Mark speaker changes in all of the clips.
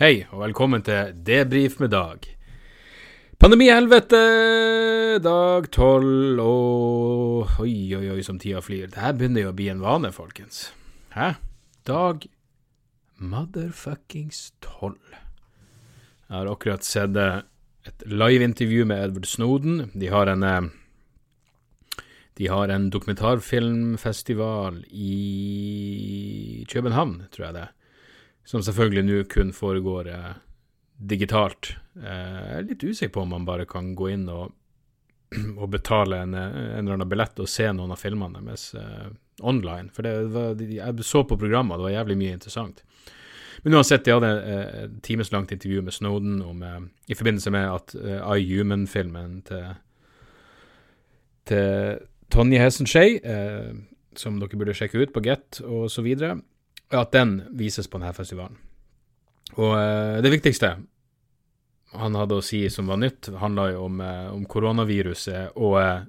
Speaker 1: Hei, og velkommen til Debrif med Dag. Pandemihelvete, dag tolv, og oi, oi, oi, som tida flyr. Det her begynner jo å bli en vane, folkens. Hæ? Dag motherfuckings tolv. Jeg har akkurat sett eh, et liveintervju med Edward Snowden. De har en eh, De har en dokumentarfilmfestival i København, tror jeg det er som selvfølgelig nå kun foregår eh, digitalt. Eh, jeg er litt usikker på om man bare kan gå inn og, og betale en, eh, en, eller annen billett og se noen av filmene deres eh, online. For det var, jeg så på programmet, det var jævlig mye interessant. Men uansett, de hadde eh, et timeslangt intervju med Snowden om, eh, i forbindelse med at uh, I Human-filmen til, til Tonje Hessenskei, som dere burde sjekke ut på Get og så videre, at den vises på denne festivalen. Og eh, det viktigste han hadde å si som var nytt, handla jo om, eh, om, koronaviruset og eh,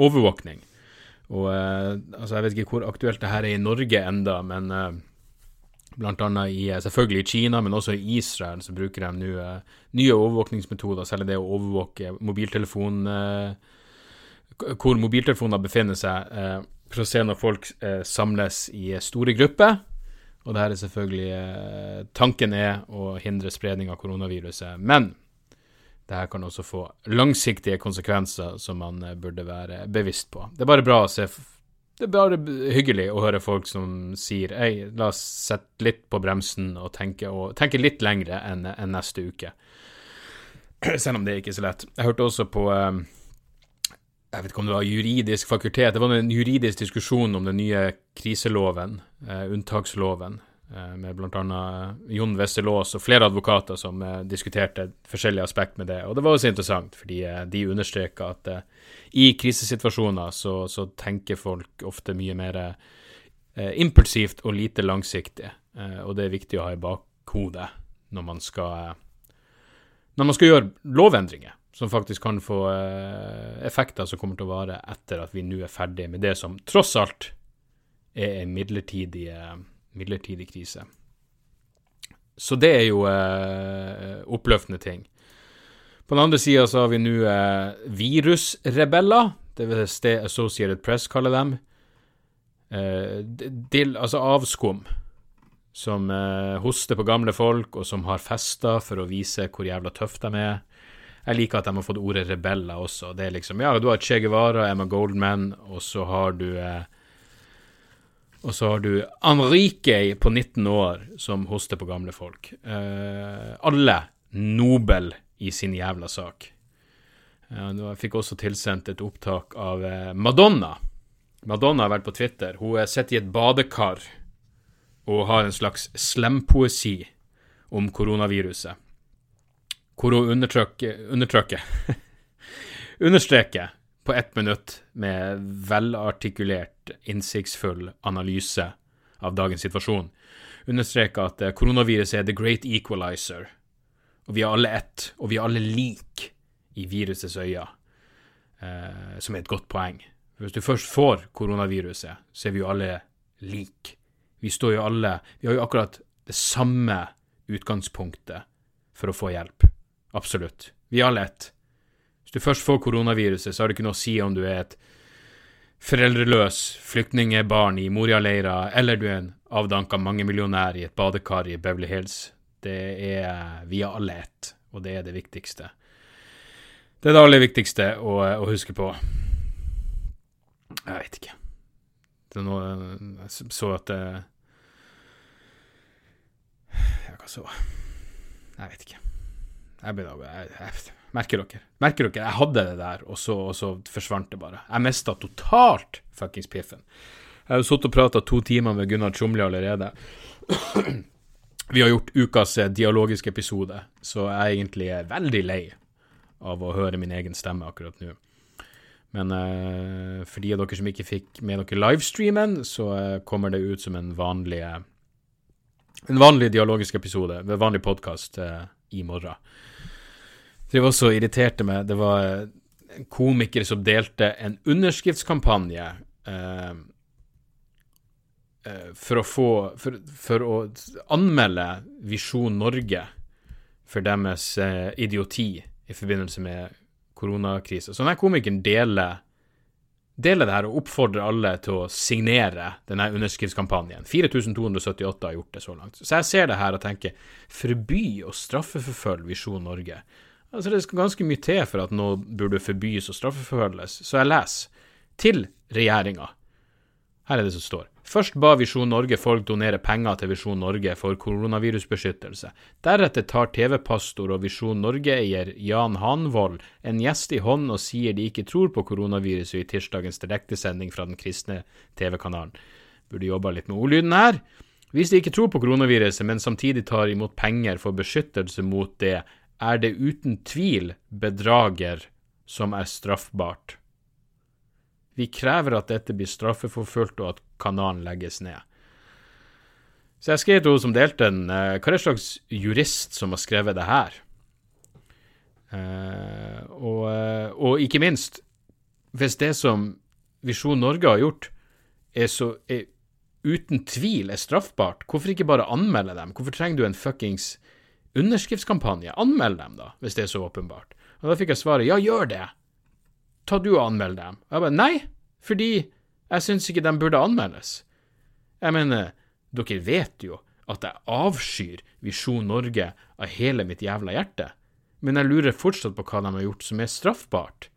Speaker 1: overvåkning. Og altså, jeg vet ikke hvor aktuelt det her er i Norge enda, men blant annet i, selvfølgelig i Kina, men også i Israel, så bruker de nå nye overvåkningsmetoder, særlig det å overvåke mobiltelefon Hvor mobiltelefoner befinner seg, for å se når folk samles i store grupper. Og det her er selvfølgelig eh, Tanken er å hindre spredning av koronaviruset, men det her kan også få langsiktige konsekvenser som man eh, burde være bevisst på. Det er bare bra å se Det er bare hyggelig å høre folk som sier Hei, la oss sette litt på bremsen og tenke, og, tenke litt lengre enn en neste uke. Selv om det er ikke så lett. Jeg hørte også på eh, jeg vet ikke om det var juridisk fakultet, det var en juridisk diskusjon om den nye kriseloven, eh, unntaksloven, eh, med bl.a. Jon Westerlås og flere advokater som eh, diskuterte forskjellige aspekt med det. Og det var også interessant, fordi eh, de understreka at eh, i krisesituasjoner så, så, tenker folk ofte mye mer eh, impulsivt og lite langsiktig, og det er viktig å ha i bakhodet når man skal, når man skal gjøre lovendringer som faktisk kan få eh, effekter som kommer til å vare etter at vi nå er ferdig med det som tross alt er en midlertidig, midlertidig krise. Så det er jo eh, oppløftende ting. På den andre sida så har vi nå eh, virusrebeller. Det vil si Associated Press kaller dem. Eh, del, altså avskum. Som eh, hoster på gamle folk, og som har fester for å vise hvor jævla tøff de er. Jeg liker at de har fått ordet rebeller også. Det er liksom Ja, du har Che Guevara, Emma Goldman, og så har du eh, Og så har du Henrique på 19 år som hoster på gamle folk. Eh, alle nobel i sin jævla sak. Eh, jeg fikk også tilsendt et opptak av eh, Madonna. Madonna har vært på Twitter. Hun sitter i et badekar og har en slags slempoesi om koronaviruset hvor hun undertrykker, understreker på ett minutt med velartikulert, innsiktsfull analyse av dagens situasjon, understreker at eh, koronaviruset er the great equalizer, og vi er alle ett, og vi er alle lik i virusets øyne, eh, som er et godt poeng. Hvis du først får koronaviruset, så er vi jo alle lik. Vi står jo alle Vi har jo akkurat det samme utgangspunktet for å få hjelp. Absolutt. Vi har lett. Hvis du først får koronaviruset, så har det ikke noe å si om du er et foreldreløs flyktningbarn i Moria-leira, eller du er en avdanka mangemillionær i et badekar i Beverly Hills. Det er Vi har alle ett, og det er det viktigste. Det er det aller viktigste å, å huske på. Jeg vet ikke. Det er noe Jeg så at det Ja, hva så? Jeg vet ikke. Jeg, ble, jeg, jeg, merker dere? Merker dere? Jeg hadde det der, og så, og så forsvant det bare. Jeg mista totalt fuckings piffen. Jeg har jo sittet og prata to timer med Gunnar Tjomli allerede. Vi har gjort ukas eh, dialogiske episode, så jeg er egentlig veldig lei av å høre min egen stemme akkurat nå. Men uh, for de av dere som ikke fikk med dere livestreamen, så uh, kommer det ut som en vanlig, en vanlig dialogisk episode, en vanlig podkast uh, i morgen. Det var så irriterte meg. Det var en komiker som delte en underskriftskampanje eh, eh, for å få for, for, å anmelde Visjon Norge for deres eh, idioti i forbindelse med koronakrisa. Så denne komikeren deler, deler det her og oppfordre alle til å signere denne underskriftskampanjen. 4278 har gjort det så langt. Så jeg ser det her og tenker forby og straffeforfølge Visjon Norge. Altså Det skal ganske mye til for at noe burde forbys og straffeforfølges. Så jeg leser til regjeringa. Her er det som står. Først ba Visjon Norge folk donere penger til Visjon Norge for koronavirusbeskyttelse. Deretter tar TV-pastor og Visjon Norge-eier Jan Hanvold en gjest i hånd og sier de ikke tror på koronaviruset i tirsdagens direktesending fra den kristne TV-kanalen. Burde jobba litt med ordlyden her. Hvis de ikke tror på koronaviruset, men samtidig tar imot penger for beskyttelse mot det, er det uten tvil bedrager som er straffbart. Vi krever at dette blir straffeforfulgt, og at kanalen legges ned. Så jeg skrev til hun som delte den, uh, hva er det slags jurist som har skrevet det her? Uh, og, uh, og, ikke minst, hvis det som Visjon Norge har gjort, er så er uten tvil er straffbart, hvorfor ikke bare anmelde dem? Hvorfor trenger du en fuckings underskriftskampanje? Anmeld dem, da, hvis det er så åpenbart. Og da fikk jeg svaret ja, gjør det ta du og anmeld dem. Og jeg bare nei, fordi jeg syns ikke de burde anmeldes. Jeg mener, dere vet jo at jeg avskyr Visjon Norge av hele mitt jævla hjerte, men jeg lurer fortsatt på hva de har gjort som er straffbart.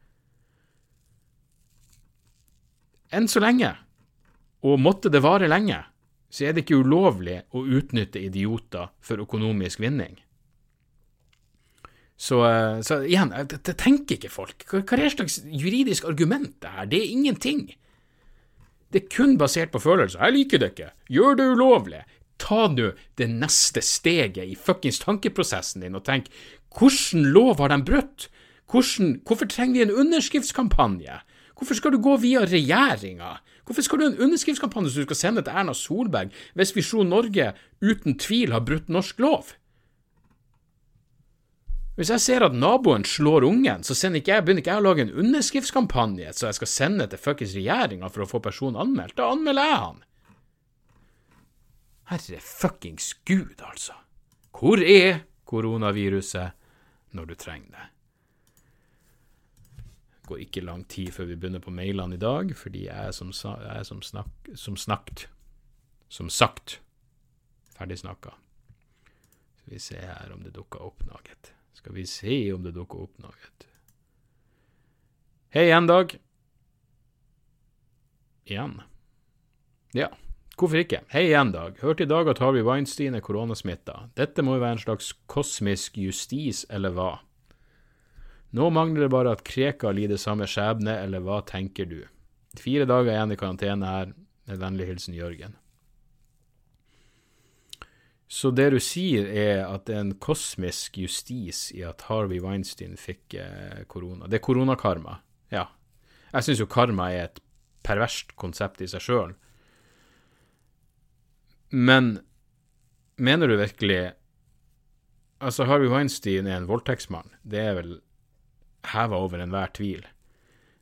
Speaker 1: Enn så lenge, og måtte det vare lenge, så er det ikke ulovlig å utnytte idioter for økonomisk vinning. Så, eh, så igjen, det, tenker ikke folk. Hva, hva er det slags juridisk argument det her? Det er ingenting. Det er kun basert på følelser. Jeg liker det ikke. Gjør det ulovlig. Ta nå det neste steget i fuckings tankeprosessen din og tenk hvordan lov har de brutt? Hvordan, hvorfor trenger vi en underskriftskampanje? Hvorfor skal du gå via regjeringa? Hvorfor skal du ha en underskriftskampanje som du skal sende til Erna Solberg hvis Visjon Norge uten tvil har brutt norsk lov? Hvis jeg ser at naboen slår ungen, så ikke jeg, begynner ikke jeg å lage en underskriftskampanje så jeg skal sende til fuckings regjeringa for å få personen anmeldt. Da anmelder jeg han. Herre fuckings gud, altså. Hvor er koronaviruset når du trenger det? Det går ikke lang tid før vi begynner på mailene i dag, fordi jeg er som, jeg som, snak, som snakt Som sagt ferdig snakka. Skal vi se her om det dukker opp noe. Skal vi se om det dukker opp noe. Hei igjen, Dag. Igjen. Ja, hvorfor ikke? Hei igjen, Dag. Hørte i dag at Harvey Weinstein er koronasmitta. Dette må jo være en slags kosmisk justis, eller hva? Nå mangler det bare at Kreka lider samme skjebne, eller hva tenker du? Fire dager igjen i karantene her. Med vennlig hilsen Jørgen. Så det du sier, er at det er en kosmisk justis i at Harvey Weinstein fikk eh, korona. Det er koronakarma. Ja. Jeg syns jo karma er et perverst konsept i seg sjøl. Men mener du virkelig Altså, Harvey Weinstein er en voldtektsmann. Det er vel heva over enhver tvil.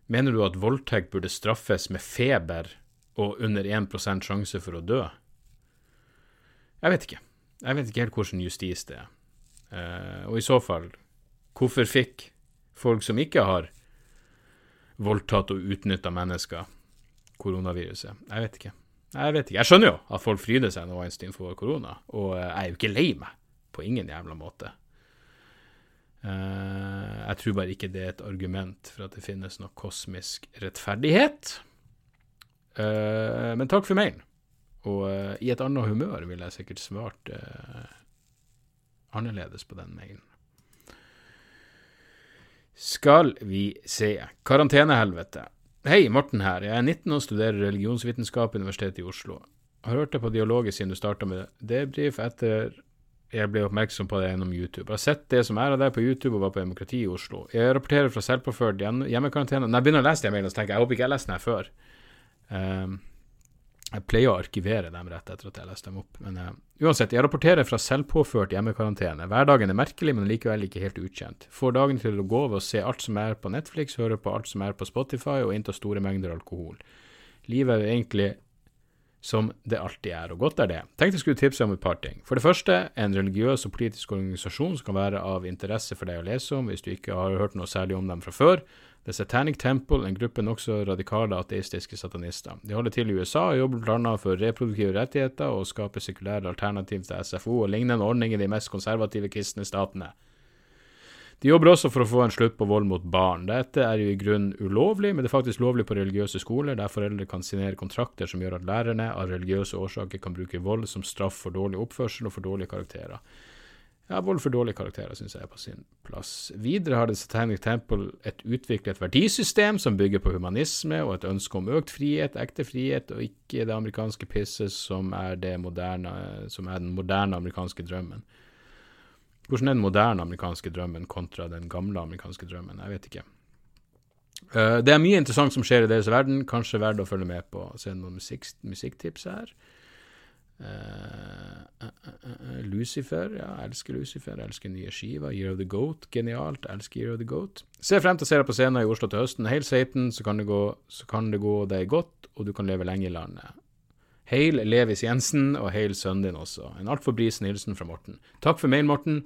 Speaker 1: Mener du at voldtekt burde straffes med feber og under 1 sjanse for å dø? Jeg vet ikke. Jeg vet ikke helt hvordan justis det er. Uh, og i så fall, hvorfor fikk folk som ikke har voldtatt og utnytta mennesker, koronaviruset? Jeg vet ikke. Jeg vet ikke. Jeg skjønner jo at folk fryder seg når Weinstein får korona, og jeg er jo ikke lei meg. På ingen jævla måte. Uh, jeg tror bare ikke det er et argument for at det finnes noe kosmisk rettferdighet. Men takk for mailen. Og uh, i et annet humør ville jeg sikkert svart uh, annerledes på den mailen. Skal vi se. Karantenehelvete. Hei, Morten her. Jeg er 19 og studerer religionsvitenskap ved Universitetet i Oslo. Har hørt det på dialoget siden du starta med debrief etter jeg ble oppmerksom på det gjennom YouTube. Jeg har sett det som er av deg på YouTube og var på Demokrati i Oslo. Jeg rapporterer fra selvpåført hjemmekarantene. Når jeg begynner å lese de mailene, så tenker jeg jeg håper ikke jeg har lest den her før. Um, jeg pleier å arkivere dem rett etter at jeg leste dem opp. Men uh, uansett, jeg rapporterer fra selvpåført hjemmekarantene. Hverdagen er merkelig, men likevel ikke helt ukjent. Får dagen til å gå ved å se alt som er på Netflix, høre på alt som er på Spotify, og innta store mengder alkohol. Livet er egentlig som det alltid er, og godt er det. Tenkte jeg skulle tipse om et par ting. For det første, en religiøs og politisk organisasjon som kan være av interesse for deg å lese om hvis du ikke har hørt noe særlig om dem fra før. The Satanic Temple, en gruppe nokså radikale ateistiske satanister. De holder til i USA og jobber bl.a. for reproduktive rettigheter og skaper sekulære alternativ til SFO og lignende ordninger i de mest konservative kristne statene. De jobber også for å få en slutt på vold mot barn. Dette er jo i grunnen ulovlig, men det er faktisk lovlig på religiøse skoler, der foreldre kan signere kontrakter som gjør at lærerne av religiøse årsaker kan bruke vold som straff for dårlig oppførsel og for dårlige karakterer. Ja, vold for dårlige karakterer syns jeg er på sin plass. Videre har The Satanic Temple et utviklet verdisystem som bygger på humanisme og et ønske om økt frihet, ekte frihet, og ikke det amerikanske pisset som er, moderne, som er den moderne amerikanske drømmen. Hvordan er den moderne amerikanske drømmen kontra den gamle amerikanske drømmen? Jeg vet ikke. Uh, det er mye interessant som skjer i deres verden, kanskje verdt å følge med på. Se noen musikk, musikktips her. Uh, Lucifer, ja, elsker Lucifer. Elsker nye skiva. Year of the Goat, genialt. Elsker Year of the Goat. Se frem til å se deg på scenen i Oslo til høsten. Hail Satan, så kan, det gå, så kan det gå deg godt, og du kan leve lenge i landet. Hail Levis Jensen, og hail sønnen din også. En altfor brisen hilsen fra Morten. Takk for mail, Morten.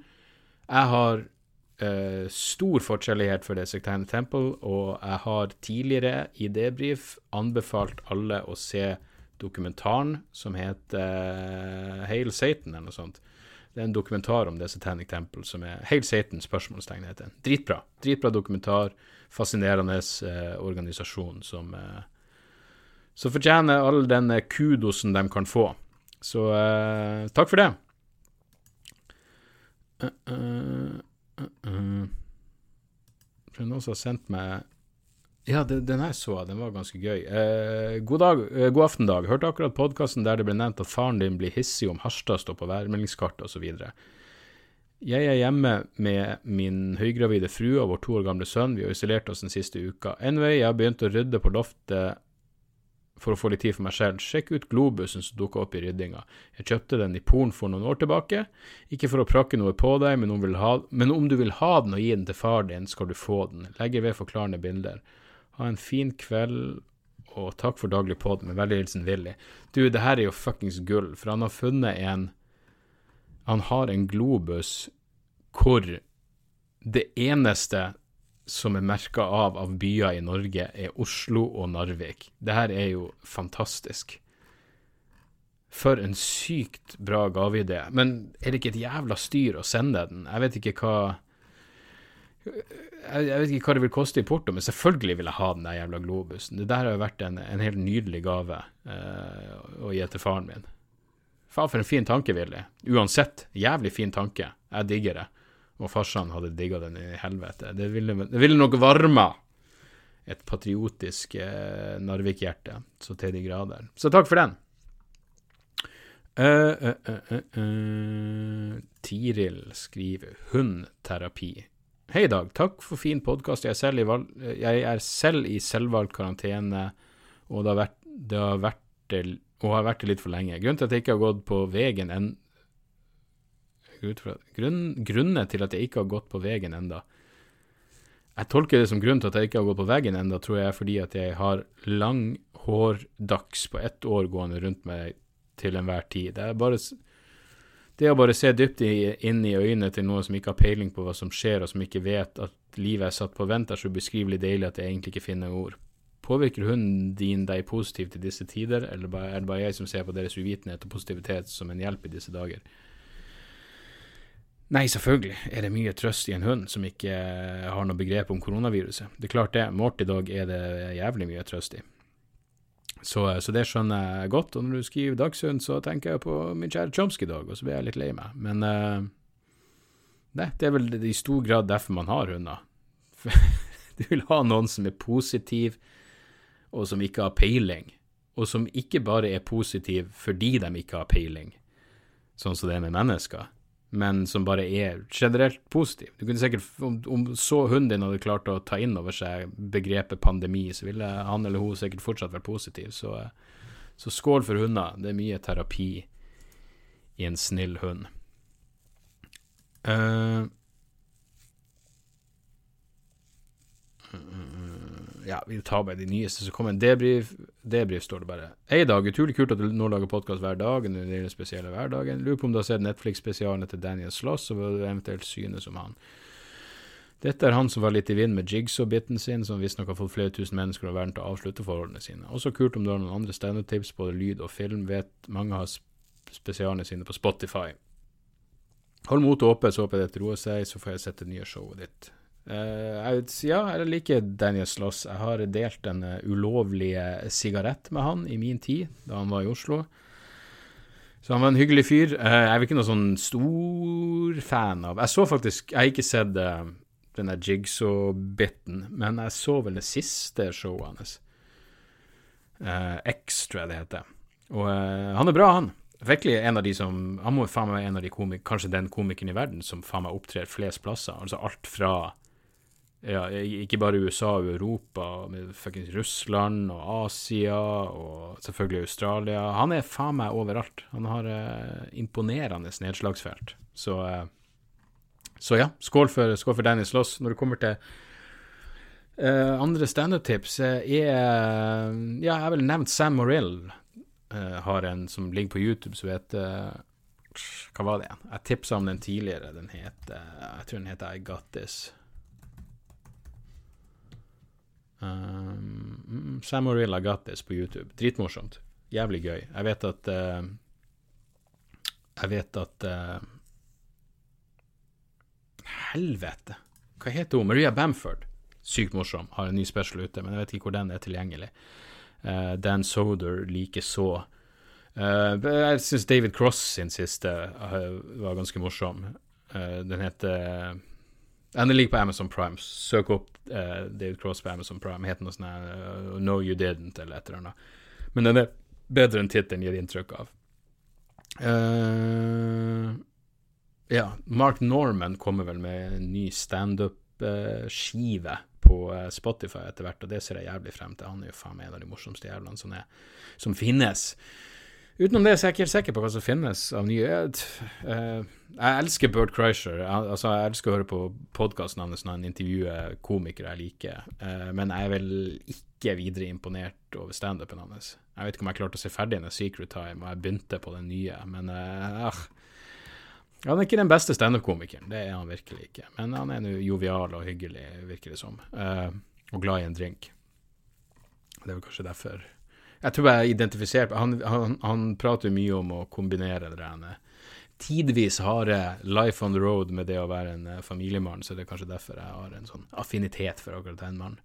Speaker 1: Jeg har uh, stor forskjellighet for det Sectarian Temple, og jeg har tidligere i debrief anbefalt alle å se dokumentaren som heter uh, Hail Satan, eller noe sånt. Det er en dokumentar om The Satanic Temple som er Hail Satan, spørsmålstegn heter den. Dritbra. Dritbra dokumentar. Fascinerende uh, organisasjon som uh, som fortjener all den kudosen de kan få. Så uh, takk for det. Uh, uh, uh, det er noen som har sendt meg Ja, det, den her så jeg, den var ganske gøy. Eh, god dag, eh, god aften, Dag. Hørte akkurat podkasten der det ble nevnt at faren din blir hissig om Harstad står på værmeldingskartet osv. Jeg er hjemme med min høygravide frue og vår to år gamle sønn. Vi har isolert oss den siste uka. Anyway, jeg har begynt å rydde på loftet for å få litt tid for meg selv, sjekk ut globusen som dukka opp i ryddinga. Jeg kjøpte den i Polen for noen år tilbake, ikke for å prakke noe på deg, men om, ha, men om, du vil ha den og gi den til far din, skal du få den. Legger ved forklarende bilder. Ha en fin kveld, og takk for daglig pod, med veldig hilsen Willy. Du, det her er jo fuckings gull, for han har funnet en Han har en globus hvor det eneste som er merka av av byer i Norge, er Oslo og Narvik. Det her er jo fantastisk. For en sykt bra gaveidé. Men er det ikke et jævla styr å sende den? Jeg vet ikke hva jeg, vet ikke hva det vil koste i porto, men selvfølgelig vil jeg ha den der jævla globusen. Det der har jo vært en, en helt nydelig gave uh, å gi til faren min. Faen, for en fin tanke, Willy. Uansett, jævlig fin tanke. Jeg digger det og farsan hadde digga den i helvete. Det ville, det ville nok varma et patriotisk eh, Narvik-hjerte så til de grader. Så takk for den. Uh, uh, uh, Tiril skriver hundterapi. Hei, Dag. Takk for fin podkast. Jeg, jeg, er selv i selvvalgt karantene, og det har vært, det har vært og har vært det litt for lenge. Grunnen til at jeg ikke har gått på veien enn... Grunn, grunnen til at jeg ikke har gått på veien enda Jeg tolker det som grunn til at jeg ikke har gått på veggen enda, tror jeg er fordi at jeg har lang hårdags på ett år gående rundt meg til enhver tid. Det er bare det å bare se dypt inn i øynene til noen som ikke har peiling på hva som skjer, og som ikke vet at livet er satt på vent, er så ubeskrivelig deilig at jeg egentlig ikke finner ord. Påvirker hunden din deg positivt i disse tider, eller er det bare jeg som ser på deres uvitenhet og positivitet som en hjelp i disse dager? Nei, selvfølgelig er det mye trøst i en hund som ikke har noe begrep om koronaviruset. Det er klart det. Mort i dag er det jævlig mye trøst i. Så, så, det skjønner jeg godt. Og når du skriver Dagsund, så tenker jeg på min kjære Chomsky-dog, og så blir jeg litt lei meg. Men uh, nei, det er vel i stor grad derfor man har hunder. du vil ha noen som er positiv, og som ikke har peiling. Og som ikke bare er positiv fordi de ikke har peiling, sånn som det er med mennesker men som bare er generelt positiv. Du kunne sikkert, Om, om så hunden din hadde klart å ta inn over seg begrepet pandemi, så ville han eller hun sikkert fortsatt vært positiv. Så, så skål for hunder. Det er mye terapi i en snill hund. Uh, ja, vi tar bare de nyeste som kommer. Debrief, debrief står det bare. Hei, Dag. Utrolig kult at du nå lager podkast hver dag. Den spesielle hverdagen. Lurer på om du har sett Netflix-spesialene til Daniel Sloss, og hva du eventuelt synes om han. Dette er han som var litt i vind med jigsaw-biten sin, som visstnok har fått flere tusen mennesker over verden til å avslutte forholdene sine. Også kult om du har noen andre standup-tips, både lyd og film. Vet mange har spesialene sine på Spotify. Hold motet oppe, så håper jeg dette roer seg, så får jeg sett det nye showet ditt. Uh, jeg, ja, jeg liker Daniel Sloss. Jeg har delt en uh, ulovlig sigarett med han i min tid, da han var i Oslo. Så han var en hyggelig fyr. Uh, jeg er ikke noen sånn stor fan av Jeg så faktisk Jeg har ikke sett uh, den der Jigsaw-biten, men jeg så vel det siste showet hans. Extra, det heter. Og han er bra, han. Virkelig en av de som Han må faen meg være en av de komikere, kanskje den komikeren i verden som faen meg opptrer flest plasser. Altså alt fra ja, ikke bare USA og Europa, men fuckings Russland og Asia og selvfølgelig Australia. Han er faen meg overalt. Han har eh, imponerende nedslagsfelt. Så, eh, så ja, skål for, skål for Dennis Loss. Når det kommer til eh, andre standup-tips, er Ja, jeg har vel nevnt Sam Morrill. Eh, har en som ligger på YouTube som heter Hva var det igjen? Jeg tipsa om den tidligere. Den heter Jeg tror den heter I Got This. Um, Sam Orilla Got This på YouTube. Dritmorsomt. Jævlig gøy. Jeg vet at uh, Jeg vet at uh, Helvete! Hva heter hun? Maria Bamford. Sykt morsom. Har en ny special ute, men jeg vet ikke hvor den er tilgjengelig. Uh, Dan Soder likeså. Uh, jeg syns David Cross sin siste var ganske morsom. den heter den ligger på Amazon Prime. Søk opp uh, David Cross på Amazon Prime. Heter noe sånn uh, No You Didn't, eller et eller annet. Men den er bedre enn tittelen gir inntrykk av. Uh, ja, Mark Norman kommer vel med en ny standup-skive på Spotify etter hvert, og det ser jeg jævlig frem til. Han er jo faen meg en av de morsomste jævlene som, som finnes. Utenom det så er jeg ikke helt sikker på hva som finnes av nye uh, Jeg elsker Bert Kreischer. Jeg, altså, jeg elsker å høre på podkasten hans når han intervjuer komikere jeg liker, uh, men jeg er vel ikke videre imponert over standupen hans. Jeg vet ikke om jeg klarte å se ferdig en Secret Time, og jeg begynte på den nye, men uh, Han er ikke den beste standup-komikeren, det er han virkelig ikke. Men han er nå jovial og hyggelig, virker det som, og glad i en drink. Det er vel kanskje derfor jeg tror jeg identifiserer han, han, han prater mye om å kombinere det der tidvis harde life on the road med det å være en uh, familiemann, så det er kanskje derfor jeg har en sånn affinitet for akkurat den mannen.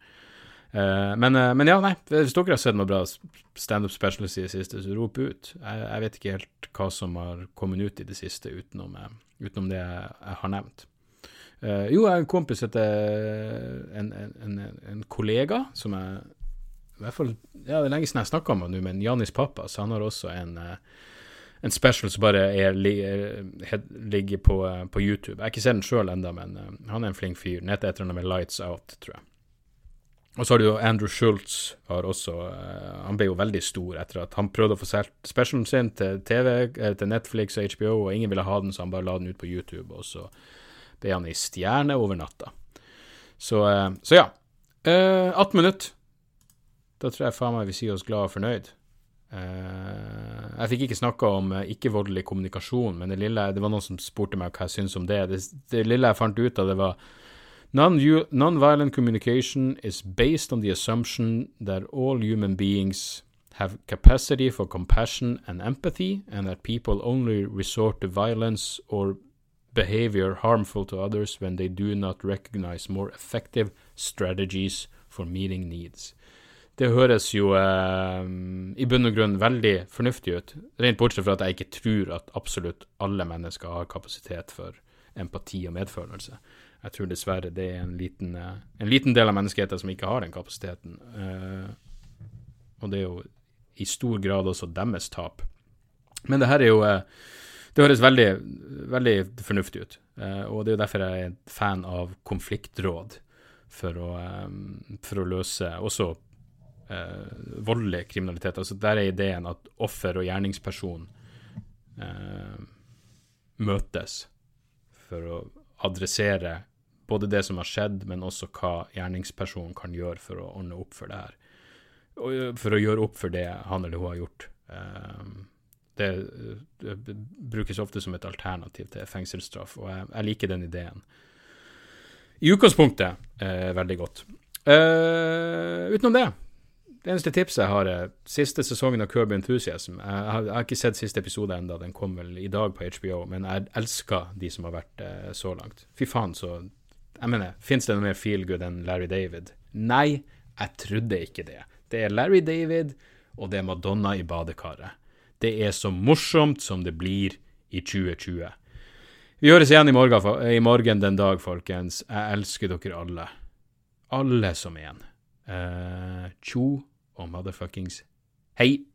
Speaker 1: Uh, men, uh, men, ja, nei, hvis dere har sett noe bra standup specialist i det siste, så rop ut. Jeg, jeg, vet ikke helt hva som har kommet ut i det siste utenom, utenom det jeg, jeg, har nevnt. jo, jeg har en kompis heter en, en, en, en kollega som jeg hvert fall, ja, Det er lenge siden jeg snakka med ham nå, men Janis Pappas han har også en, eh, en special som bare er, er, ligger på, eh, på, YouTube. Jeg har ikke sett den sjøl ennå, men uh, han er en flink fyr. Den heter et eller annet med Lights Out, tror jeg. Og så har du jo Andrew Schultz. Har også, han ble jo veldig stor etter at han prøvde å få solgt specialen sin til TV, til Netflix og HBO, og ingen ville ha den, så han bare la den ut på YouTube, og så ble han ei stjerne over natta. Så, så ja. 18 minutter. Da tror jeg faen meg vi sier oss glad og fornøyd. Uh, jeg fikk ikke snakka om uh, ikke-voldelig kommunikasjon, men det lille Det var noen som spurte meg hva jeg syns om det. det. det. lille jeg fant ut av, det var Non-violent communication is based on the assumption that all human beings have capacity for compassion and empathy, and that people only resort to violence or behavior harmful to others when they do not recognize more effective strategies for meeting needs. Det høres jo eh, i bunn og grunn veldig fornuftig ut, rent bortsett fra at jeg ikke tror at absolutt alle mennesker har kapasitet for empati og medfølelse. Jeg tror dessverre det er en liten, eh, en liten del av menneskeheten som ikke har den kapasiteten. Eh, og det er jo i stor grad også deres tap. Men det her er jo eh, Det høres veldig, veldig fornuftig ut, eh, og det er jo derfor jeg er fan av konfliktråd. For å, for å løse også voldelig kriminalitet. Altså Der er ideen at offer og gjerningsperson eh, møtes for å adressere Både det som har skjedd, men også hva gjerningspersonen kan gjøre for å ordne opp for det her. For å gjøre opp for det han eller hun har gjort. Det, brukes ofte som et alternativ til fengselsstraff, og jeg, liker den ideen. I utgangspunktet eh, veldig godt. Utenom det det eneste tipset jeg har, er siste sesongen av Kirby Enthusiasm. Jeg har, jeg har ikke sett siste episode enda, den kom vel i dag på HBO, men jeg elsker de som har vært eh, så langt. Fy faen, så Jeg mener, fins det noe mer feel good enn Larry David? Nei, jeg trodde ikke det. Det er Larry David, og det er Madonna i badekaret. Det er så morsomt som det blir i 2020. Vi høres igjen i morgen, i morgen den dag, folkens. Jeg elsker dere alle. Alle som en. Uh, tjo og motherfuckings hei.